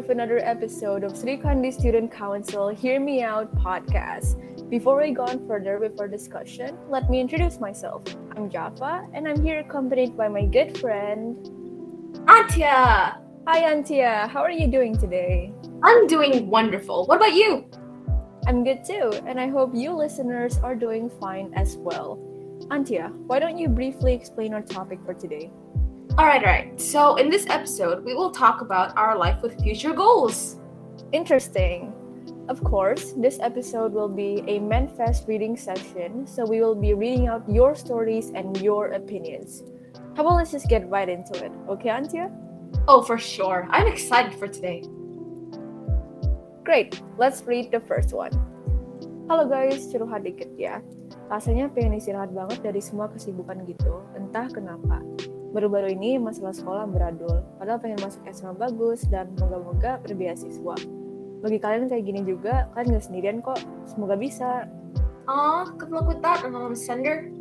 with another episode of Sri Kandi Student Council Hear Me Out podcast. Before we go on further with our discussion, let me introduce myself. I'm Jaffa, and I'm here accompanied by my good friend Antya. Hi, Antya. How are you doing today? I'm doing wonderful. What about you? I'm good too, and I hope you listeners are doing fine as well. Antya, why don't you briefly explain our topic for today? All right, all right. So, in this episode, we will talk about our life with future goals. Interesting. Of course, this episode will be a Menfess reading session, so we will be reading out your stories and your opinions. How about let's just get right into it, okay, Antya? Oh, for sure. I'm excited for today. Great, let's read the first one. Halo guys, curhat dikit ya. Rasanya pengen istirahat banget dari semua kesibukan gitu, entah kenapa. Baru-baru ini masalah sekolah beradul, padahal pengen masuk SMA bagus dan moga-moga berbeasiswa. Bagi kalian kayak gini juga, kalian gak sendirian kok. Semoga bisa. Aw, good luck with that, Anonymous Sender.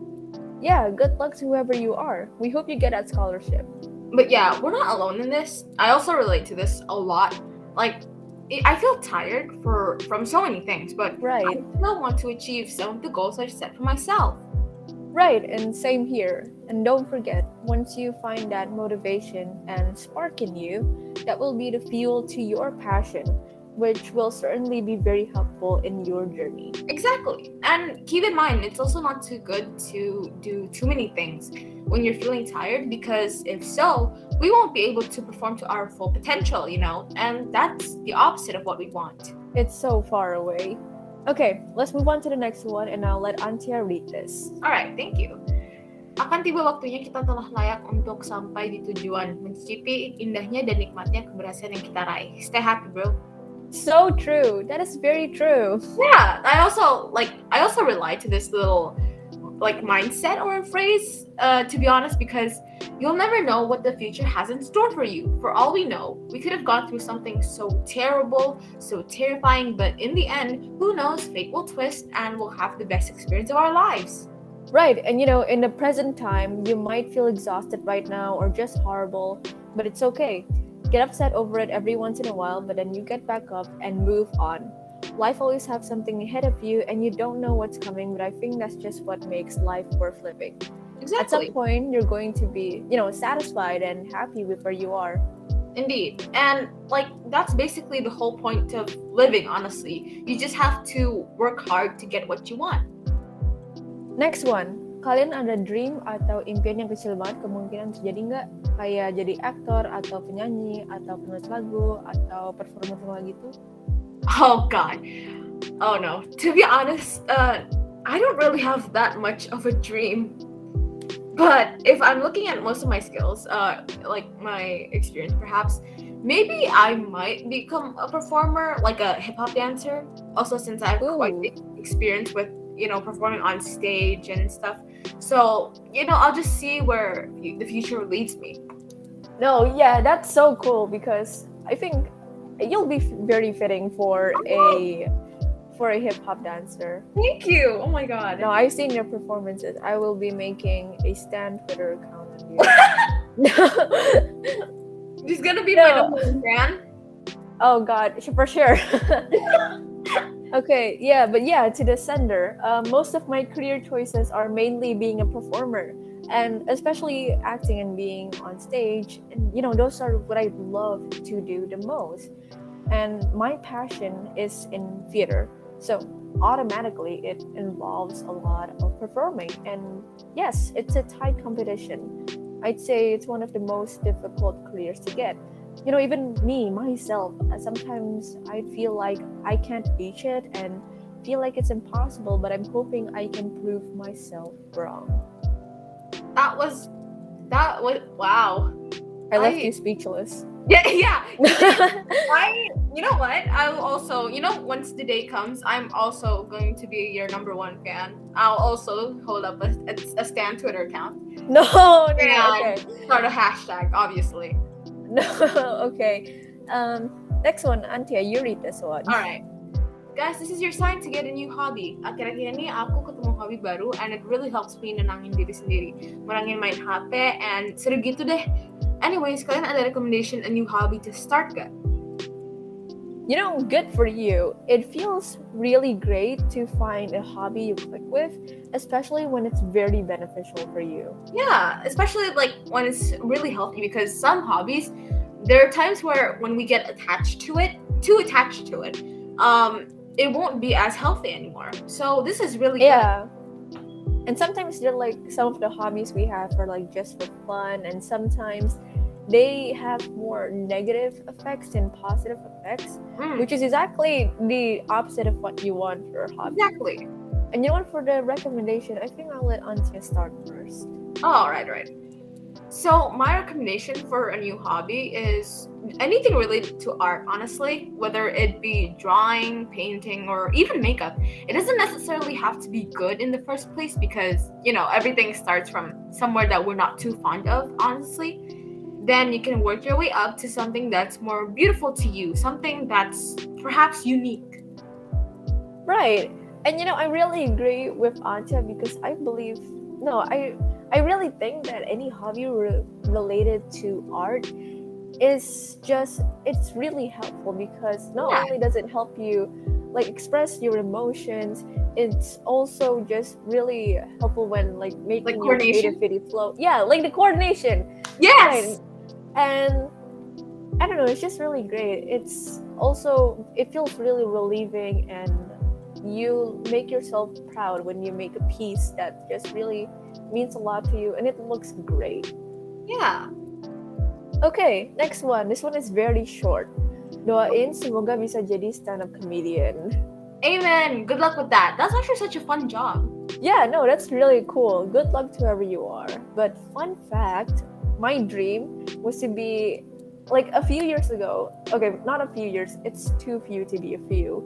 Yeah, good luck to whoever you are. We hope you get that scholarship. But yeah, we're not alone in this. I also relate to this a lot. Like, I I feel tired for from so many things, but I Right, still want to achieve some of the goals I've set for myself. Right, and same here. And don't forget, once you find that motivation and spark in you, that will be the fuel to your passion, which will certainly be very helpful in your journey. Exactly. And keep in mind, it's also not too good to do too many things when you're feeling tired because if so, we won't be able to perform to our full potential, you know? And that's the opposite of what we want. It's so far away. Okay, let's move on to the next one, and I'll let Antia read this. All right, thank you. Akan tiba waktunya kita telah layak untuk sampai di tujuan, mencicipi indahnya dan nikmatnya keberhasilan yang kita raih. Stay happy, bro. So true. That is very true. Yeah, I also like I also rely to this little like mindset or a phrase uh, to be honest because you'll never know what the future has in store for you. For all we know, we could have gone through something so terrible, so terrifying, but in the end, who knows, fate will twist and we'll have the best experience of our lives. Right, and you know, in the present time, you might feel exhausted right now or just horrible, but it's okay. Get upset over it every once in a while, but then you get back up and move on. Life always has something ahead of you, and you don't know what's coming, but I think that's just what makes life worth living. Exactly. At some point, you're going to be, you know, satisfied and happy with where you are. Indeed. And like that's basically the whole point of living, honestly. You just have to work hard to get what you want. Next one, kalian ada dream atau impian yang kecil banget kemungkinan terjadi nggak? Kayak jadi aktor atau penyanyi atau penulis lagu atau performer gitu? Oh god. Oh no. To be honest, uh I don't really have that much of a dream. But if I'm looking at most of my skills, uh like my experience perhaps, maybe I might become a performer, like a hip hop dancer. Also since I have quite Ooh. the experience with, you know, performing on stage and stuff. So, you know, I'll just see where the future leads me. No, yeah, that's so cool because I think you'll be very fitting for a for a hip hop dancer. Thank you. Oh my god. No, I've seen your performances. I will be making a stand Twitter account on you. She's gonna be my No. number fan. oh God, for sure. okay, yeah, but yeah, to the sender, uh, most of my career choices are mainly being a performer, and especially acting and being on stage. And you know, those are what I love to do the most. And my passion is in theater, so automatically it involves a lot of performing. And yes, it's a tight competition. I'd say it's one of the most difficult careers to get you know even me myself uh, sometimes i feel like i can't reach it and feel like it's impossible but i'm hoping i can prove myself wrong That was that was wow. i left I- you speechless Yeah, yeah. I you know what? I will also you know once the day comes, I'm also going to be your number one fan. I'll also hold up a, a, a stand Twitter account. no no okay Start a hashtag, obviously. no okay um next one antya you read this one All right. Guys, this is your sign to get a new hobby. Akhir-akhir ini aku ketemu hobi baru and it really helps me nenangin diri sendiri. Menangin main HP and seru gitu deh. Anyways, kalian ada recommendation a new hobby to start gak? you know, good for you. It feels really great to find a hobby you click with, especially when it's very beneficial for you. Yeah, especially like when it's really healthy because some hobbies, there are times where when we get attached to it, too attached to it, um, it won't be as healthy anymore. So this is really yeah. And sometimes they're like some of the hobbies we have are like just for fun, and sometimes they have more negative effects than positive effects, Mm, which is exactly the opposite of what you want for a hobby. exactly. And you know what? For the recommendation, I think I'll let Antya start first. Oh, all right, right. So my recommendation for a new hobby is anything related to art, honestly, whether it be drawing, painting, or even makeup. It doesn't necessarily have to be good in the first place because, you know, everything starts from somewhere that we're not too fond of, honestly. Then you can work your way up to something that's more beautiful to you, something that's perhaps unique. Right. And you know, I really agree with Antya because I believe no, I I really think that any hobby re- related to art is just it's really helpful because not Yeah. only does it help you like express your emotions, it's also just really helpful when like making your creativity flow. Yeah, like the coordination. Yes. And I don't know, it's just really great. It's also it feels really relieving and you make yourself proud when you make a piece that just really means a lot to you and it looks great. Yeah. Okay, next one. This one is very short. Doain semoga bisa jadi stand up comedian. Amen. Good luck with that. That's actually such a fun job. Yeah, no, that's really cool. Good luck to whoever you are. But fun fact, my dream was to be like a few years ago. Okay, not a few years. It's too few to be a few.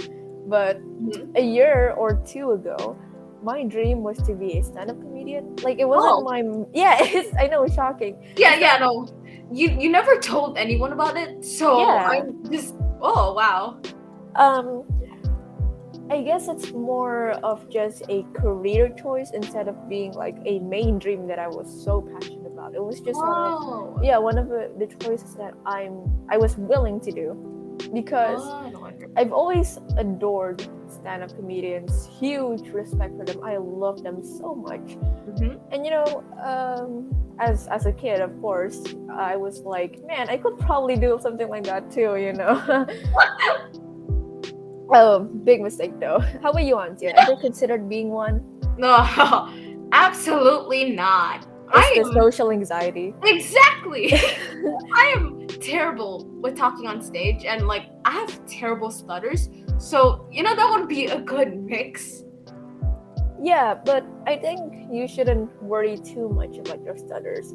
But Mhm. a year or two ago, my dream was to be a stand-up comedian. Like it wasn't Oh. my yeah. It's, I know it's shocking. Yeah, yeah, no. You you never told anyone about it, so Yeah. I'm just oh wow. Um, I guess it's more of just a career choice instead of being like a main dream that I was so passionate about. It was just one of yeah one of the, the choices that I'm I was willing to do because Oh. I've always adored stand-up comedians. Huge respect for them. I love them so much. Mhm. And you know, um, as as a kid, of course, I was like, man, I could probably do something like that too. You know. oh, big mistake though. How about you, Antya? Ever considered being one? No, absolutely not. It's I the am social anxiety. exactly. I am terrible with talking on stage, and like I have terrible stutters. So you know that would be a good mix. Yeah, but I think you shouldn't worry too much about your stutters.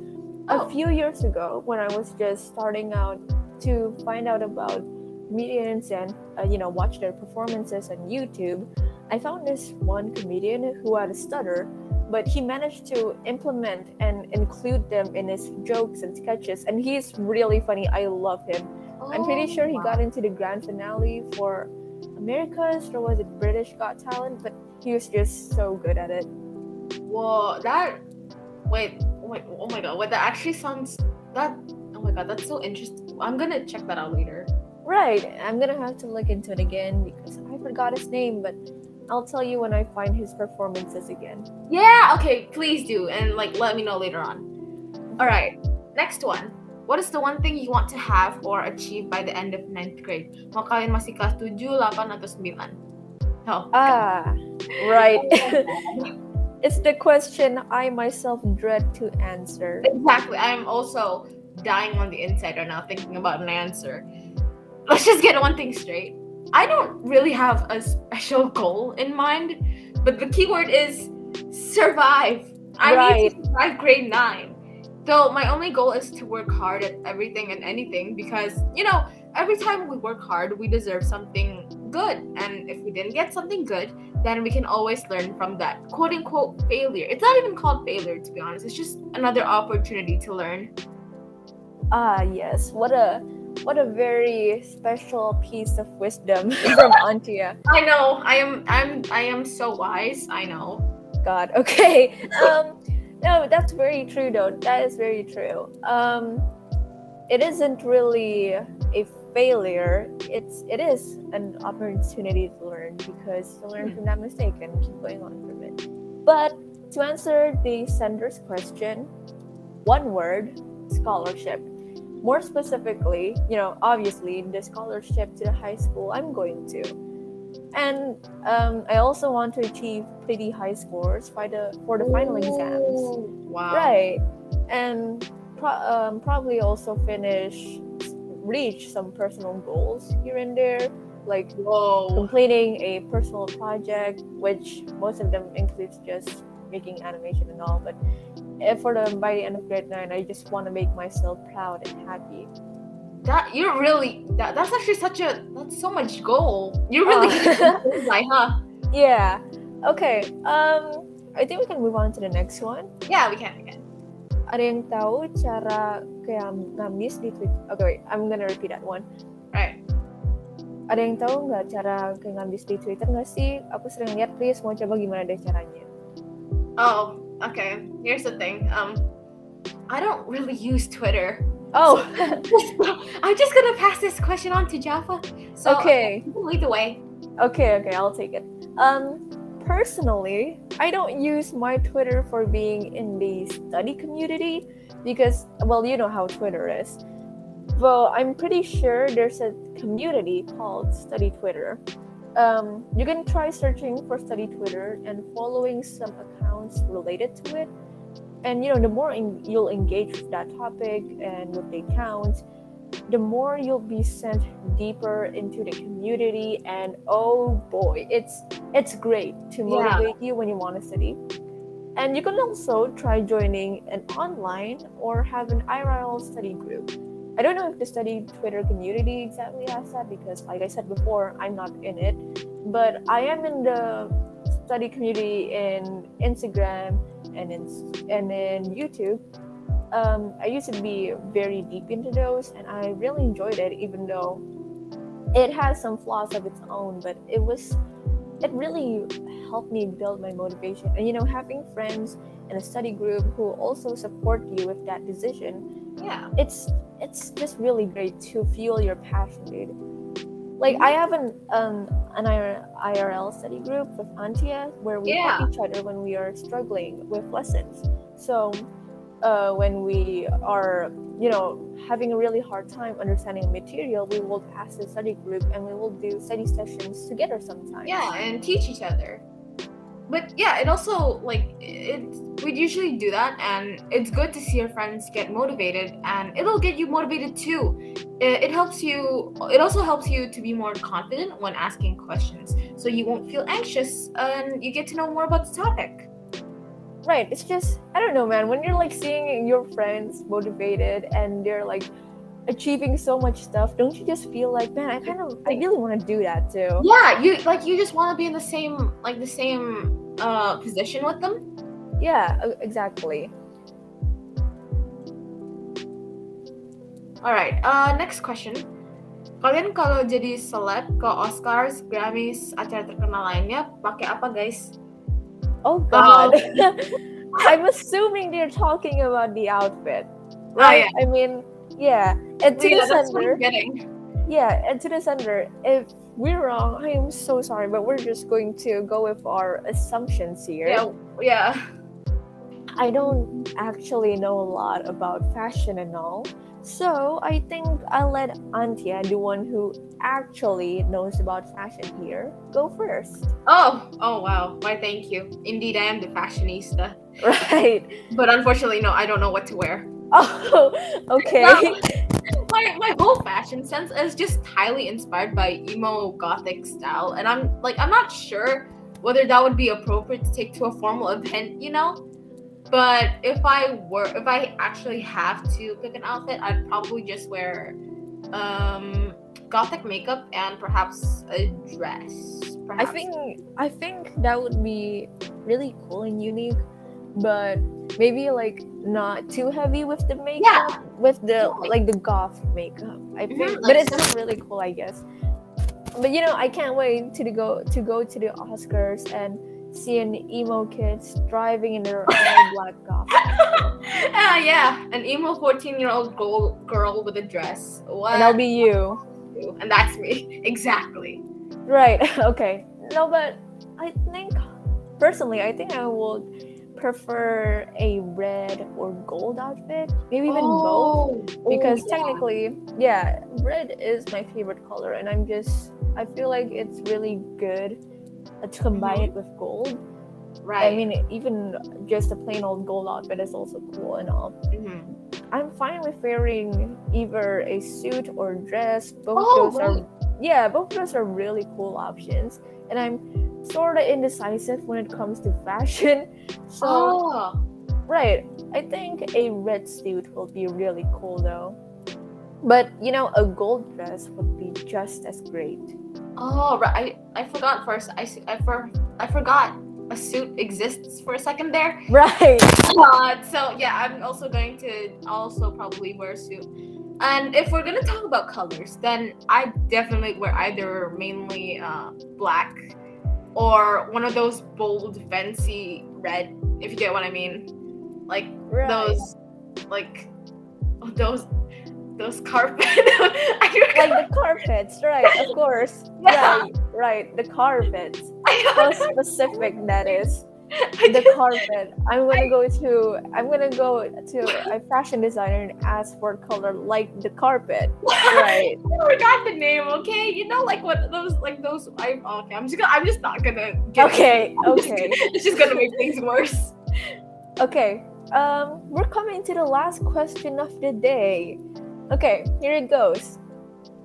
Oh. A few years ago, when I was just starting out to find out about comedians and uh, you know watch their performances on YouTube, I found this one comedian who had a stutter, but he managed to implement and include them in his jokes and sketches, and he's really funny. I love him. I'm pretty Oh, sure he wow. got into the grand finale for America's or was it British Got Talent, but he was just so good at it. Whoa, that wait, wait, oh my god, wait, that actually sounds that oh my god, that's so interesting. I'm gonna check that out later. Right, I'm gonna have to look into it again because I forgot his name, but I'll tell you when I find his performances again. Yeah, okay, please do, and like let me know later on. Alright, next one. What is the one thing you want to have or achieve by the end of 9th grade? Mau kalian masih kelas 7, 8, atau 9? Oh. Ah, right. it's the question I myself dread to answer. Exactly. I'm also dying on the inside right now thinking about an answer. Let's just get one thing straight. I don't really have a special goal in mind, but the keyword is survive. I need to survive grade nine. Though my only goal is to work hard at everything and anything because, you know, every time we work hard, we deserve something good. And if we didn't get something good, then we can always learn from that quote unquote failure. It's not even called failure, to be honest. It's just another opportunity to learn. Ah, yes. What a what a very special piece of wisdom from Antya. I know. I am. I'm. I am so wise. I know. God. Okay. Um, no, that's very true though. That is very true. Um, it isn't really a failure, it's it is an opportunity to learn because to learn from that mistake and keep going on from it. But to answer the sender's question, one word, scholarship. More specifically, you know, obviously the scholarship to the high school I'm going to. And um, I also want to achieve pretty high scores by the for the final exams. Wow. Right. And pro- um, probably also finish, reach some personal goals here and there, like Whoa. completing a personal project, which most of them includes just making animation and all. But if for the by the end of grade nine, I just want to make myself proud and happy. That you're really that, that's actually such a that's so much goal. You're really Uh, like, huh? yeah. Okay. Um, I think we can move on to the next one. Yeah, we can, we can. Ada yang tahu cara kayak ngambis di Twitter? Okay, wait. I'm gonna repeat that one. Right. Ada yang tahu nggak cara kayak ngambis di Twitter nggak sih? Aku sering lihat, please mau coba gimana deh caranya. Oh, okay. Here's the thing. Um, I don't really use Twitter. Oh, I'm just gonna pass this question on to Jaffa. So okay. lead the way. Okay, okay, I'll take it. Um, personally, I don't use my Twitter for being in the study community because, well, you know how Twitter is. Well, I'm pretty sure there's a community called Study Twitter. Um, you can try searching for Study Twitter and following some accounts related to it. And you know, the more en- you'll engage with that topic and with the accounts, the more you'll be sent deeper into the community and oh boy it's it's great to Yeah. motivate you when you want to study. And you can also try joining an online or have an irl study group. I don't know if the study twitter community exactly has that because like i said before i'm not in it. But i am in the study community in instagram and in and in youtube um, I used to be very deep into those, and I really enjoyed it, even though it has some flaws of its own. But it was, it really helped me build my motivation. And you know, having friends in a study group who also support you with that decision, Yeah. it's it's just really great to fuel your passion, dude. Like I have an um an IRL study group with Antia where we Yeah. help each other when we are struggling with lessons. So uh, when we are, you know, having a really hard time understanding material, we will ask the study group and we will do study sessions together sometimes. Yeah, and teach each other. But yeah, it also like it. We'd usually do that, and it's good to see your friends get motivated, and it'll get you motivated too. It, it helps you. It also helps you to be more confident when asking questions, so you won't feel anxious, and you get to know more about the topic. Right. It's just I don't know, man. When you're like seeing your friends motivated and they're like achieving so much stuff, don't you just feel like, man, I kind of I really want to do that too. Yeah, you like you just want to be in the same like the same uh position with them. Yeah, exactly. Alright, uh, next question. Kalian kalau jadi seleb ke Oscars, Grammys, acara terkenal lainnya, pakai apa guys? Oh God. I'm assuming they're talking about the outfit, right? yeah. I mean, yeah. And to yeah, the sender, getting. yeah, and to the sender, if we're wrong, I am so sorry, but we're just going to go with our assumptions here. Yeah, yeah. I don't actually know a lot about fashion and all. So I think I'll let Antya, the one who actually knows about fashion here, go first. Oh, oh wow. Why thank you. Indeed, I am the fashionista. Right. But unfortunately, no, I don't know what to wear. Oh, okay. My, my whole fashion sense is just highly inspired by emo gothic style. And I'm like, I'm not sure whether that would be appropriate to take to a formal event, you know? But if I were, if I actually have to pick an outfit, I'd probably just wear um, gothic makeup and perhaps a dress. I think I think that would be really cool and unique, but maybe like not too heavy with the makeup, with the like the goth makeup. I Mhm, think, like but it's still really cool, I guess. But you know, I can't wait to go to go to the Oscars and see an emo kids driving in their all black goth. Ah, yeah, an emo 14 year old girl, girl with a dress. What? And I'll be you. and that's me exactly. Right. Okay. No, but I think personally, I think I would prefer a red or gold outfit, maybe even both. Oh, Because oh, yeah. technically, yeah, red is my favorite color, and I'm just I feel like it's really good to combine it with gold. right. I mean, even just a plain old gold outfit is also cool and all. Mhm. I'm fine with wearing either a suit or dress. Both Oh, those are yeah, both those are really cool options. And I'm sort of indecisive when it comes to fashion. So oh, right, I think a red suit will be really cool though. But you know, a gold dress would be just as great. oh, right. I, I forgot first. I, I, for, I forgot a suit exists for a second there. Right. Uh, so yeah, I'm also going to also probably wear a suit. And if we're gonna talk about colors, then I definitely wear either mainly uh, black or one of those bold, fancy red. If you get what I mean, like Right. those, like those, those carpet. Like the carpets, right? Of course. Yeah. Right, right. The carpets. How specific that is. I the carpet. I'm gonna go to I'm gonna go to a fashion designer and ask for color like the carpet. Right. I forgot the name. Okay, you know, like what those, like those. I okay. I'm just gonna. I'm just not gonna. Get Okay, I'm just- okay. it's just gonna make things worse. Okay. Um we're coming to the last question of the day. Okay, here it goes.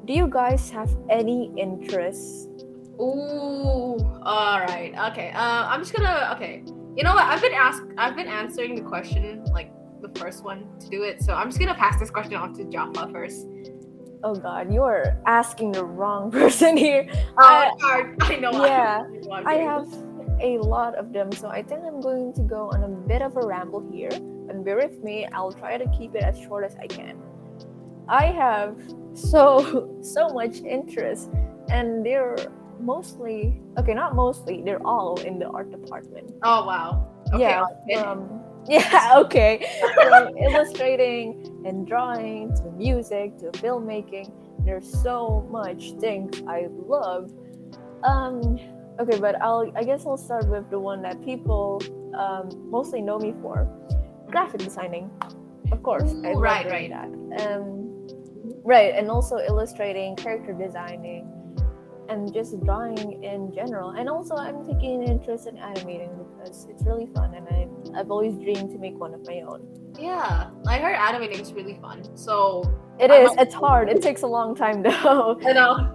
Do you guys have any interests? Ooh. All right. Okay. Uh, I'm just gonna. Okay. You know what? I've been asked. I've been answering the question like the first one to do it. So I'm just gonna pass this question on to Jaffa first. Oh god, you're asking the wrong person here. Oh, I- I, I know. yeah, I have a lot of them, so I think I'm going to go on a bit of a ramble here. And bear with me, I'll try to keep it as short as I can. I have so so much interest, and they're mostly okay, not mostly, they're all in the art department. Oh wow. Okay. yeah, from yeah, okay, from illustrating and drawing to music to filmmaking. There's so much things I love. Um, okay, but I'll I guess I'll start with the one that people um, mostly know me for, graphic designing. Of course, I Ooh, love right, right. that. Um, right, and also illustrating, character designing, and just drawing in general. And also, I'm taking an interest in animating because it's really fun, and I I've always dreamed to make one of my own. yeah, I heard animating is really fun. So It I is. It's hard. It takes a long time though. you know.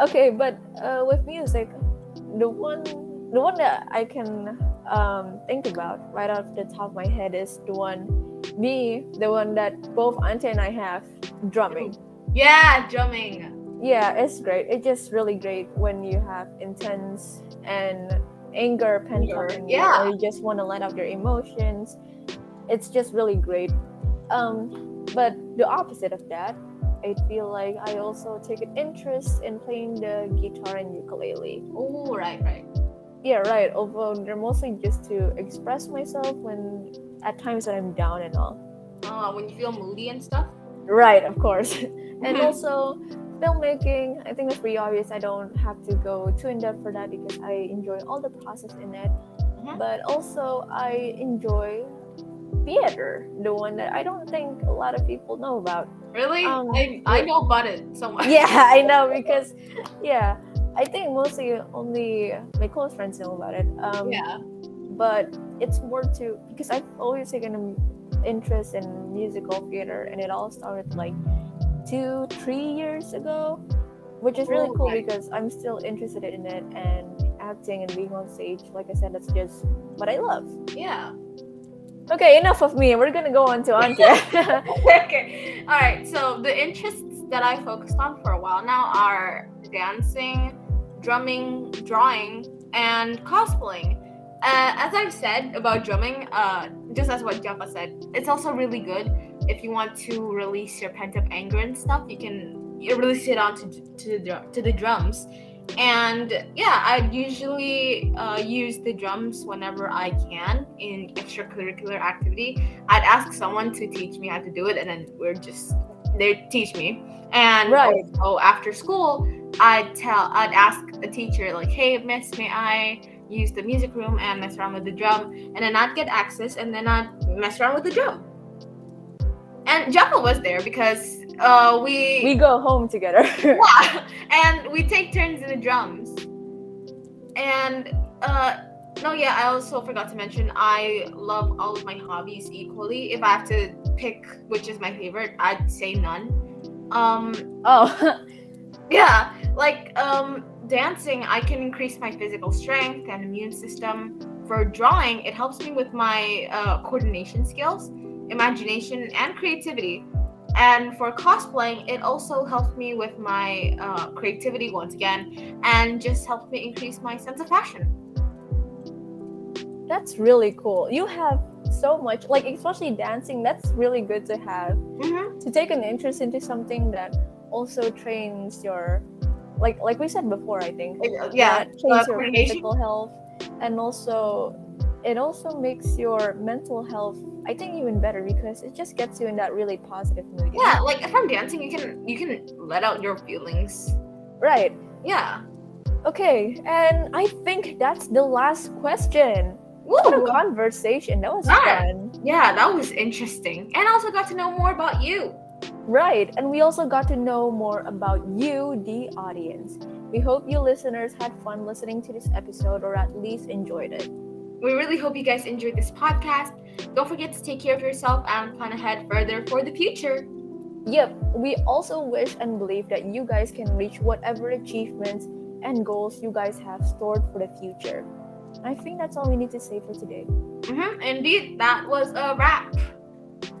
okay, but uh, with music, the one the one that I can um, think about right off the top of my head is the one me, the one that both Antya and I have, drumming. Yeah, drumming. Yeah, it's great. It's just really great when you have intense and anger pent up in you, yeah. or you just want to let out your emotions. It's just really great. Um, but the opposite of that, I feel like I also take an interest in playing the guitar and ukulele. Oh, right, right. Yeah, right. Although they're mostly just to express myself when at times when I'm down and all. Uh, when you feel moody and stuff. Right, of course. and also filmmaking, I think it's pretty obvious. I don't have to go too in depth for that because I enjoy all the process in it. Mhm. But also, I enjoy theater, the one that I don't think a lot of people know about. Really? Um, I, I know about it so much. Yeah, I know because, yeah, I think mostly only my close friends know about it. Um, Yeah. but it's more to because I've always taken an interest in musical theater, and it all started like two, three years ago, which is really Oh, cool because I'm still interested in it and acting and being on stage. Like I said, that's just what I love. Yeah. Okay, enough of me. We're gonna go on to Antya. okay. All right. So the interests that I focused on for a while now are dancing, drumming, drawing, and cosplaying. Uh, as I've said about drumming, uh, just as what Jaffa said, it's also really good if you want to release your pent up anger and stuff. You can you release it onto to the to the drums, and yeah, I usually uh, use the drums whenever I can in extracurricular activity. I'd ask someone to teach me how to do it, and then we're just they teach me. And Right. also after school, I'd tell, I'd ask a teacher like, "Hey, Miss, may I use the music room and mess around with the drum?" And then I'd get access, and then I'd mess around with the drum. And Jumbo was there because uh, we We go home together. yeah, and we take turns in the drums. And uh no, yeah, I also forgot to mention I love all of my hobbies equally. If I have to pick which is my favorite, I'd say none. Um oh, yeah, like um dancing, I can increase my physical strength and immune system. For drawing, it helps me with my uh, coordination skills, imagination, and creativity. And for cosplaying, it also helped me with my uh, creativity once again, and just helped me increase my sense of fashion. that's really cool. You have so much, like especially dancing. That's really good to have. Mm-hmm. to take an interest into something that also trains your like like we said before i think Yeah, that trains uh, your physical health and also it also makes your mental health i think even better because it just gets you in that really positive mood yeah. Like from dancing, you can you can let out your feelings. right Yeah. okay and i think that's the last question what a Woo! conversation that was fun Yeah, that was interesting, and I also got to know more about you. Right, and we also got to know more about you, the audience. We hope you listeners had fun listening to this episode or at least enjoyed it. We really hope you guys enjoyed this podcast. Don't forget to take care of yourself and plan ahead further for the future. Yep, we also wish and believe that you guys can reach whatever achievements and goals you guys have stored for the future. I think that's all we need to say for today. hmm Indeed, that was a wrap.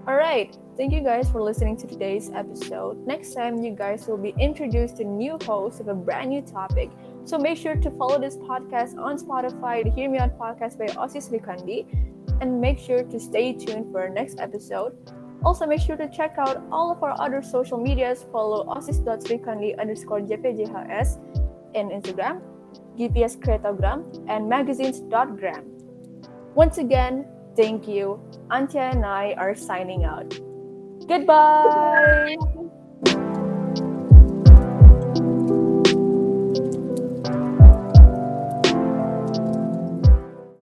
All right, thank you guys for listening to today's episode. Next time, you guys will be introduced to new hosts of a brand new topic. So make sure to follow this podcast on Spotify, the Hear Me Out podcast by Osis Srikandi, and make sure to stay tuned for our next episode. Also, make sure to check out all of our other social medias. Follow osis.srikandi underscore jpjhs in Instagram, GPS Creatogram, and magazines.gram. Once again, thank you. Antya and I are signing out. Goodbye.